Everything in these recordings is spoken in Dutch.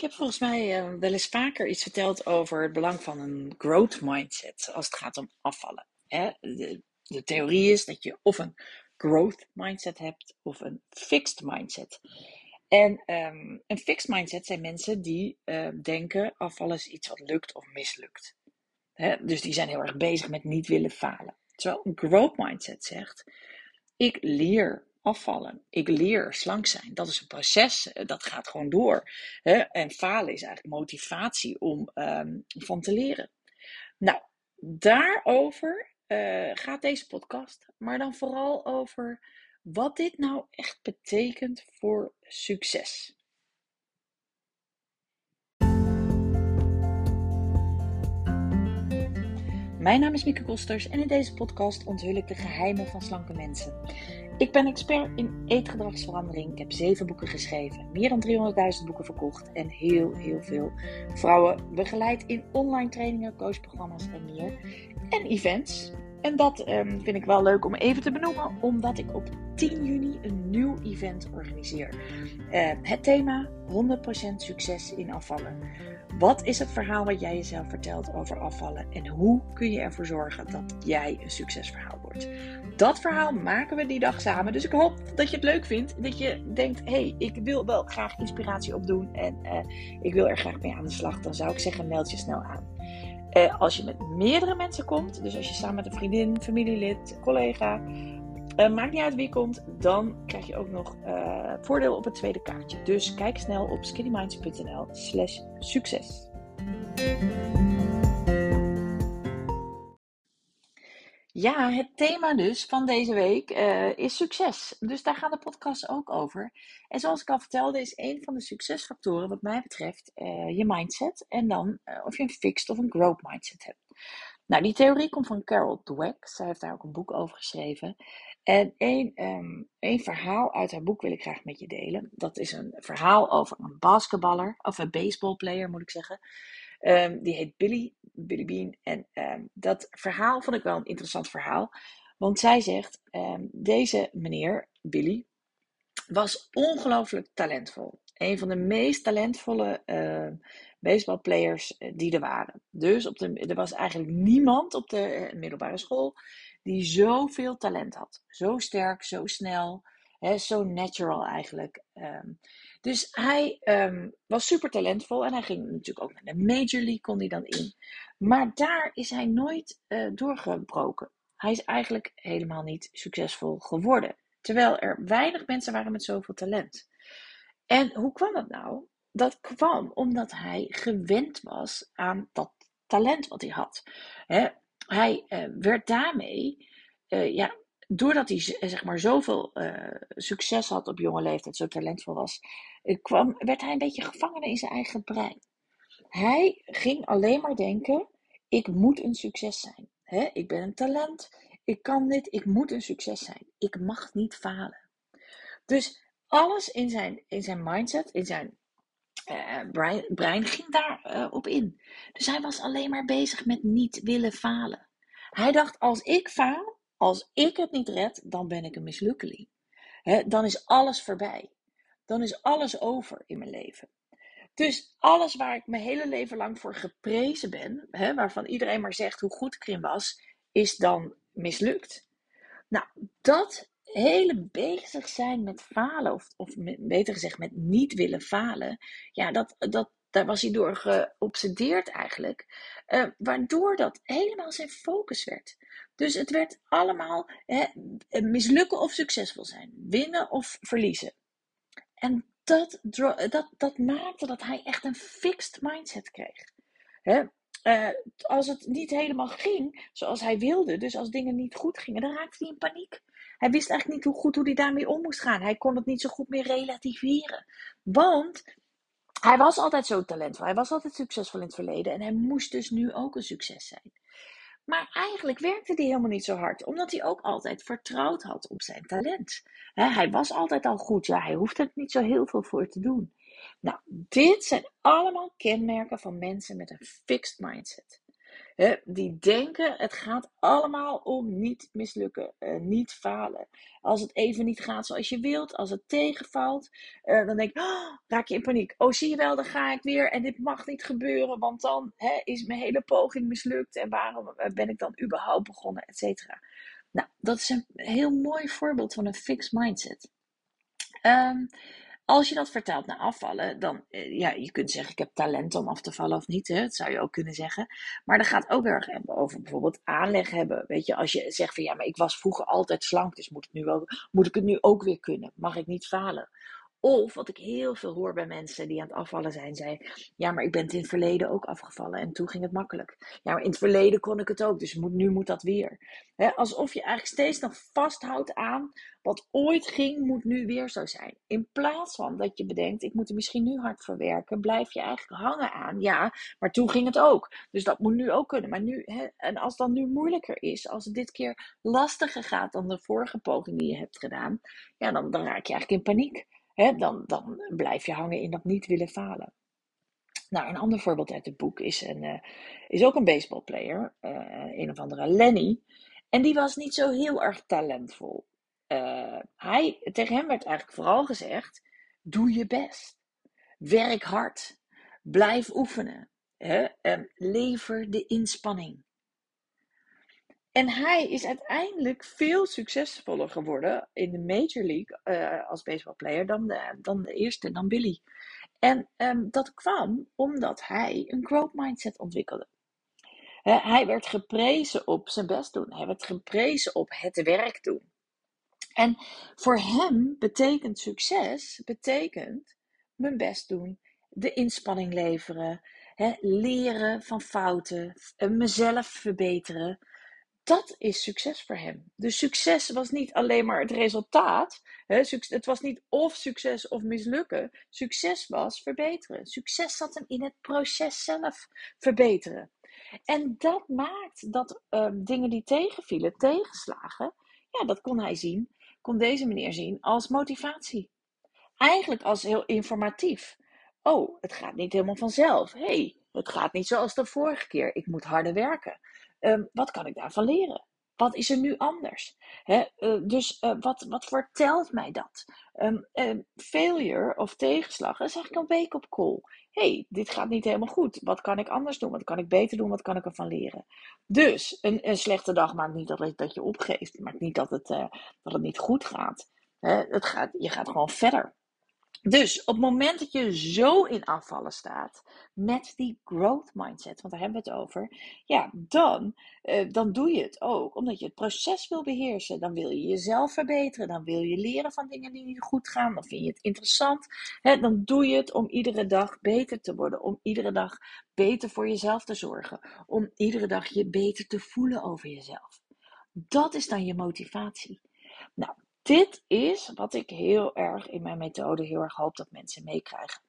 Ik heb volgens mij uh, wel eens vaker iets verteld over het belang van een growth mindset als het gaat om afvallen. Hè? De, theorie is dat je of een growth mindset hebt of een fixed mindset. En um, een fixed mindset zijn mensen die uh, denken afvallen is iets wat lukt of mislukt. Hè? Dus die zijn heel erg bezig met niet willen falen. Terwijl een growth mindset zegt, ik leer afvallen. Ik leer slank zijn. Dat is een proces, eh, dat gaat gewoon door. Hè? En falen is eigenlijk motivatie om um, van te leren. Nou, daarover uh, gaat deze podcast, maar dan vooral over wat dit nou echt betekent voor succes. Mijn naam is Mieke Kosters en in deze podcast onthul ik de geheimen van slanke mensen. Ik ben expert in eetgedragsverandering. Ik heb zeven boeken geschreven, meer dan 300.000 boeken verkocht en heel, heel veel vrouwen begeleid in online trainingen, coachprogramma's en meer. En events. En dat um, vind ik wel leuk om even te benoemen, omdat ik op 10 juni een nieuw event organiseer. Uh, het thema 100% succes in afvallen. Wat is het verhaal wat jij jezelf vertelt over afvallen en hoe kun je ervoor zorgen dat jij een succesverhaal Dat verhaal maken we die dag samen. Dus ik hoop dat je het leuk vindt. Dat je denkt: hé, hey, ik wil wel graag inspiratie opdoen en uh, ik wil er graag mee aan de slag. Dan zou ik zeggen: meld je snel aan. Uh, als je met meerdere mensen komt, dus als je samen met een vriendin, familielid, collega, uh, maakt niet uit wie komt, dan krijg je ook nog voordeel op het tweede kaartje. Dus kijk snel op skinnyminds.nl slash succes. Ja, het thema dus van deze week uh, is succes. Dus daar gaat de podcast ook over. En zoals ik al vertelde, is een van de succesfactoren, wat mij betreft, uh, je mindset. En dan uh, of je een fixed of een growth mindset hebt. Nou, die theorie komt van Carol Dweck. Zij heeft daar ook een boek over geschreven. En één, um, één verhaal uit haar boek wil ik graag met je delen. Dat is een verhaal over een basketballer, of een baseballplayer moet ik zeggen. Um, die heet Billy, Billy Bean. En um, dat verhaal vond ik wel een interessant verhaal. Want zij zegt, deze meneer, Billy, was ongelooflijk talentvol. Een van de meest talentvolle baseballplayers eh, die er waren. Dus op de, er was eigenlijk niemand op de uh, middelbare school die zoveel talent had. Zo sterk, zo snel, hè, zo natural eigenlijk. Dus hij um, was super talentvol en hij ging natuurlijk ook naar de Major League, kon hij dan in. Maar daar is hij nooit uh, doorgebroken. Hij is eigenlijk helemaal niet succesvol geworden. Terwijl er weinig mensen waren met zoveel talent. En hoe kwam dat nou? Dat kwam omdat hij gewend was aan dat talent wat hij had. Hij uh, werd daarmee, uh, ja, doordat hij zeg maar zoveel uh, succes had op jonge leeftijd, zo talentvol was, kwam, werd hij een beetje gevangen in zijn eigen brein. Hij ging alleen maar denken: ik moet een succes zijn. He, ik ben een talent, ik kan dit, ik moet een succes zijn. Ik mag niet falen. Dus alles in zijn, in zijn mindset, in zijn brein, brein, ging daarop op in. Dus hij was alleen maar bezig met niet willen falen. Hij dacht: als ik faal, als ik het niet red, dan ben ik een mislukkeling. He, dan is alles voorbij. Dan is alles over in mijn leven. Dus alles waar ik mijn hele leven lang voor geprezen ben, he, waarvan iedereen maar zegt hoe goed ik was, is dan mislukt. Nou, dat hele bezig zijn met falen, of, of beter gezegd met niet willen falen, ja, dat, dat, daar was hij door geobsedeerd eigenlijk. Uh, waardoor dat helemaal zijn focus werd. Dus het werd allemaal hè, mislukken of succesvol zijn. Winnen of verliezen. En dat, dat, dat maakte dat hij echt een fixed mindset kreeg. Hè? Uh, als het niet helemaal ging zoals hij wilde, dus als dingen niet goed gingen, dan raakte hij in paniek. Hij wist eigenlijk niet hoe goed hoe hij daarmee om moest gaan. Hij kon het niet zo goed meer relativeren. Want hij was altijd zo talentvol. Hij was altijd succesvol in het verleden. En hij moest dus nu ook een succes zijn. Maar eigenlijk werkte hij helemaal niet zo hard, omdat hij ook altijd vertrouwd had op zijn talent. hij was altijd al goed, ja, hij hoefde er niet zo heel veel voor te doen. Nou, dit zijn allemaal kenmerken van mensen met een fixed mindset. Die denken het gaat allemaal om niet mislukken, uh, niet falen. Als het even niet gaat zoals je wilt, als het tegenvalt, uh, dan denk je, oh, raak je in paniek. Oh, zie je wel, dan ga ik weer en dit mag niet gebeuren, want dan is mijn hele poging mislukt en waarom ben ik dan überhaupt begonnen, et cetera. Nou, dat is een heel mooi voorbeeld van een fixed mindset. Um, als je dat vertaalt naar afvallen, dan, uh, ja, je kunt zeggen, ik heb talent om af te vallen of niet. Hè? Dat zou je ook kunnen zeggen. Maar dat gaat ook erg over bijvoorbeeld aanleg hebben. Weet je, als je zegt van, ja, maar ik was vroeger altijd slank, dus moet, nu wel, moet ik het nu ook weer kunnen? Mag ik niet falen? Of wat ik heel veel hoor bij mensen die aan het afvallen zijn, zei: Ja, maar ik ben het in het verleden ook afgevallen en toen ging het makkelijk. Ja, maar in het verleden kon ik het ook, dus moet, nu moet dat weer. alsof je eigenlijk steeds nog vasthoudt aan wat ooit ging, moet nu weer zo zijn. In plaats van dat je bedenkt: Ik moet er misschien nu hard voor werken, blijf je eigenlijk hangen aan. Ja, maar toen ging het ook, dus dat moet nu ook kunnen. Maar nu, en als het dan nu moeilijker is, als het dit keer lastiger gaat dan de vorige poging die je hebt gedaan, ja, dan, dan raak je eigenlijk in paniek dan, dan blijf je hangen in dat niet willen falen. Nou, een ander voorbeeld uit het boek is, een, uh, is ook een baseballplayer, uh, een of andere Lenny. En die was niet zo heel erg talentvol. Uh, hij, tegen hem werd eigenlijk vooral gezegd: doe je best. Werk hard. Blijf oefenen. Hè? lever de inspanning. En hij is uiteindelijk veel succesvoller geworden in de Major League uh, als baseballplayer dan de, dan de eerste, dan Billy. En um, dat kwam omdat hij een growth mindset ontwikkelde. hij werd geprezen op zijn best doen. Hij werd geprezen op het werk doen. En voor hem betekent succes, betekent mijn best doen, de inspanning leveren, leren van fouten, mezelf verbeteren dat is succes voor hem. Dus succes was niet alleen maar het resultaat. Hè? Het was niet of succes of mislukken. Succes was verbeteren. Succes zat hem in het proces zelf verbeteren. En dat maakt dat um, dingen die tegenvielen, tegenslagen, ja, dat kon hij zien, kon deze meneer zien als motivatie. Eigenlijk als heel informatief. Oh, het gaat niet helemaal vanzelf. Hey, het gaat niet zoals de vorige keer. Ik moet harder werken. Um, wat kan ik daarvan leren? Wat is er nu anders? He, uh, dus uh, wat, wat vertelt mij dat? Um, um, failure of tegenslag is eigenlijk een wake-up call. hey, dit gaat niet helemaal goed. Wat kan ik anders doen? Wat kan ik beter doen? Wat kan ik ervan leren? Dus een, een slechte dag maakt niet dat, dat je opgeeft. Maakt niet dat het, uh, dat het niet goed gaat. He, het gaat. Je gaat gewoon verder. Dus op het moment dat je zo in afvallen staat met die growth mindset, want daar hebben we het over, ja, dan, uh, dan doe je het ook omdat je het proces wil beheersen. Dan wil je jezelf verbeteren, dan wil je leren van dingen die niet goed gaan, dan vind je het interessant. Hè, dan doe je het om iedere dag beter te worden, om iedere dag beter voor jezelf te zorgen, om iedere dag je beter te voelen over jezelf. Dat is dan je motivatie. Nou, dit is wat ik heel erg in mijn methode heel erg hoop dat mensen meekrijgen.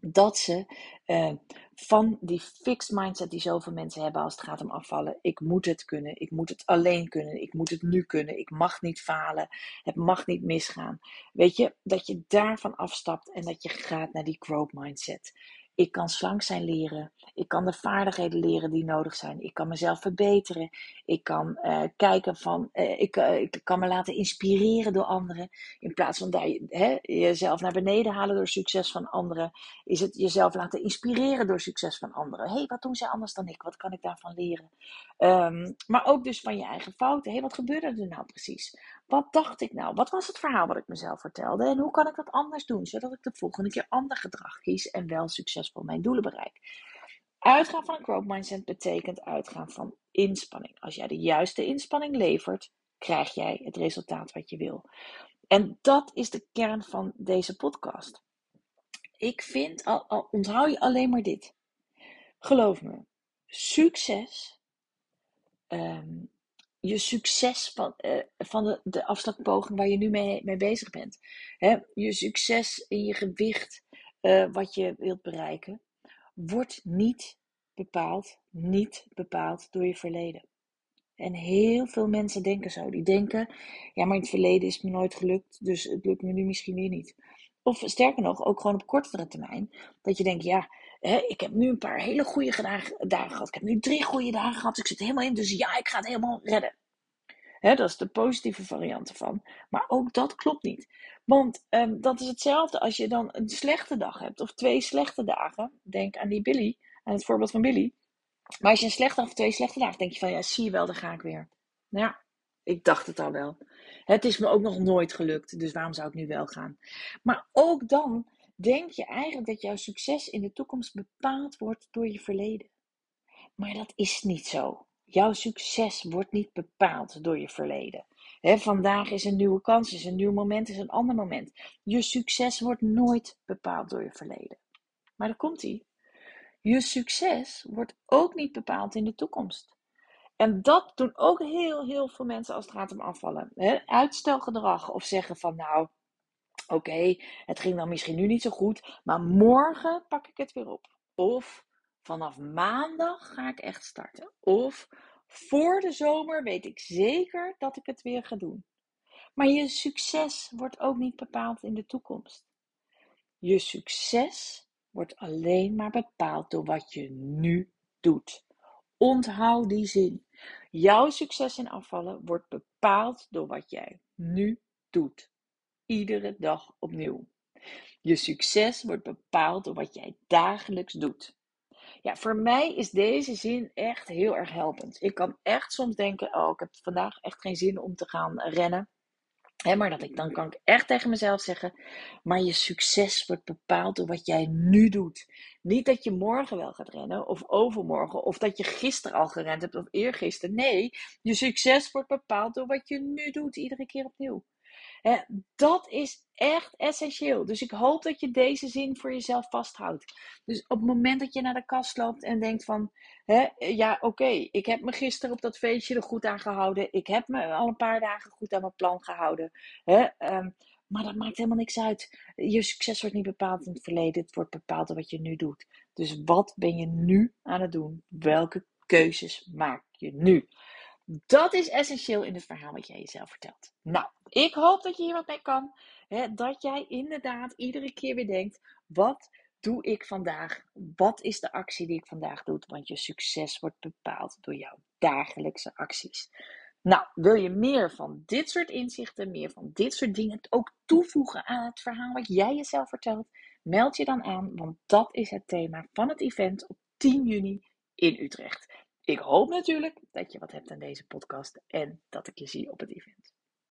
Dat ze uh, van die fixed mindset die zoveel mensen hebben als het gaat om afvallen. Ik moet het kunnen, ik moet het alleen kunnen, ik moet het nu kunnen, ik mag niet falen, het mag niet misgaan. Weet je, dat je daarvan afstapt en dat je gaat naar die growth mindset. Ik kan slank zijn leren. Ik kan de vaardigheden leren die nodig zijn. Ik kan mezelf verbeteren. Ik kan uh, kijken van. Uh, ik, uh, ik kan me laten inspireren door anderen. In plaats van je, hè, jezelf naar beneden halen door succes van anderen. Is het jezelf laten inspireren door succes van anderen. Hé, hey, wat doen zij anders dan ik? Wat kan ik daarvan leren? Um, maar ook dus van je eigen fouten. Hé, hey, wat gebeurde er nou precies? Wat dacht ik nou? Wat was het verhaal wat ik mezelf vertelde? En hoe kan ik dat anders doen, zodat ik de volgende keer ander gedrag kies en wel succesvol mijn doelen bereik? Uitgaan van een growth mindset betekent uitgaan van inspanning. Als jij de juiste inspanning levert, krijg jij het resultaat wat je wil. En dat is de kern van deze podcast. Ik vind, al, onthoud je alleen maar dit. Geloof me, succes um, je succes van, uh, van de, de afslagpoging waar je nu mee, mee bezig bent. Hè? Je succes in je gewicht, uh, wat je wilt bereiken, wordt niet bepaald, niet bepaald door je verleden. En heel veel mensen denken zo. Die denken, ja, maar in het verleden is het me nooit gelukt, dus het lukt me nu misschien weer niet. Of sterker nog, ook gewoon op kortere termijn, dat je denkt, ja, ik heb nu een paar hele goede dagen gehad. Ik heb nu drie goede dagen gehad. Ik zit helemaal in, dus ja, ik ga het helemaal redden. dat is de positieve variant ervan. Maar ook dat klopt niet. Want um, dat is hetzelfde als je dan een slechte dag hebt of twee slechte dagen. Denk aan die Billy, aan het voorbeeld van Billy. Maar als je een slechte dag of twee slechte dagen, denk je van ja, zie je wel, dan ga ik weer. Nou ja, ik dacht het al wel. Het is me ook nog nooit gelukt, dus waarom zou ik nu wel gaan? Maar ook dan denk je eigenlijk dat jouw succes in de toekomst bepaald wordt door je verleden. Maar dat is niet zo. Jouw succes wordt niet bepaald door je verleden. vandaag is een nieuwe kans, is een nieuw moment, is een ander moment. Je succes wordt nooit bepaald door je verleden. Maar daar komt ie. Je succes wordt ook niet bepaald in de toekomst. En dat doen ook heel, heel veel mensen als het gaat om afvallen. uitstelgedrag of zeggen van nou, oké, het ging dan misschien nu niet zo goed, maar morgen pak ik het weer op. Of vanaf maandag ga ik echt starten. Of voor de zomer weet ik zeker dat ik het weer ga doen. Maar je succes wordt ook niet bepaald in de toekomst. Je succes wordt alleen maar bepaald door wat je nu doet. Onthoud die zin. Jouw succes in afvallen wordt bepaald door wat jij nu doet. Iedere dag opnieuw. Je succes wordt bepaald door wat jij dagelijks doet. Ja, voor mij is deze zin echt heel erg helpend. Ik kan echt soms denken: oh, ik heb vandaag echt geen zin om te gaan rennen maar dat ik, dan kan ik echt tegen mezelf zeggen, maar je succes wordt bepaald door wat jij nu doet. Niet dat je morgen wel gaat rennen of overmorgen of dat je gisteren al gerend hebt of eergisteren. Nee, je succes wordt bepaald door wat je nu doet, iedere keer opnieuw. Dat is echt essentieel. Dus ik hoop dat je deze zin voor jezelf vasthoudt. Dus op het moment dat je naar de kast loopt en denkt van, hè, ja oké, ik heb me gisteren op dat feestje er goed aan gehouden. Ik heb me al een paar dagen goed aan mijn plan gehouden. Ehm, maar dat maakt helemaal niks uit. Je succes wordt niet bepaald in het verleden. Het wordt bepaald door wat je nu doet. Dus wat ben je nu aan het doen? Welke keuzes maak je nu? Dat is essentieel in het verhaal wat jij jezelf vertelt. Nou, ik hoop dat je hier wat mee kan. Hè, dat jij inderdaad iedere keer weer denkt: wat doe ik vandaag? Wat is de actie die ik vandaag doe? Want je succes wordt bepaald door jouw dagelijkse acties. Nou, wil je meer van dit soort inzichten, meer van dit soort dingen ook toevoegen aan het verhaal wat jij jezelf vertelt? Meld je dan aan, want dat is het thema van het event op 10 juni in Utrecht. Ik hoop natuurlijk dat je wat hebt aan deze podcast en dat ik je zie op het event.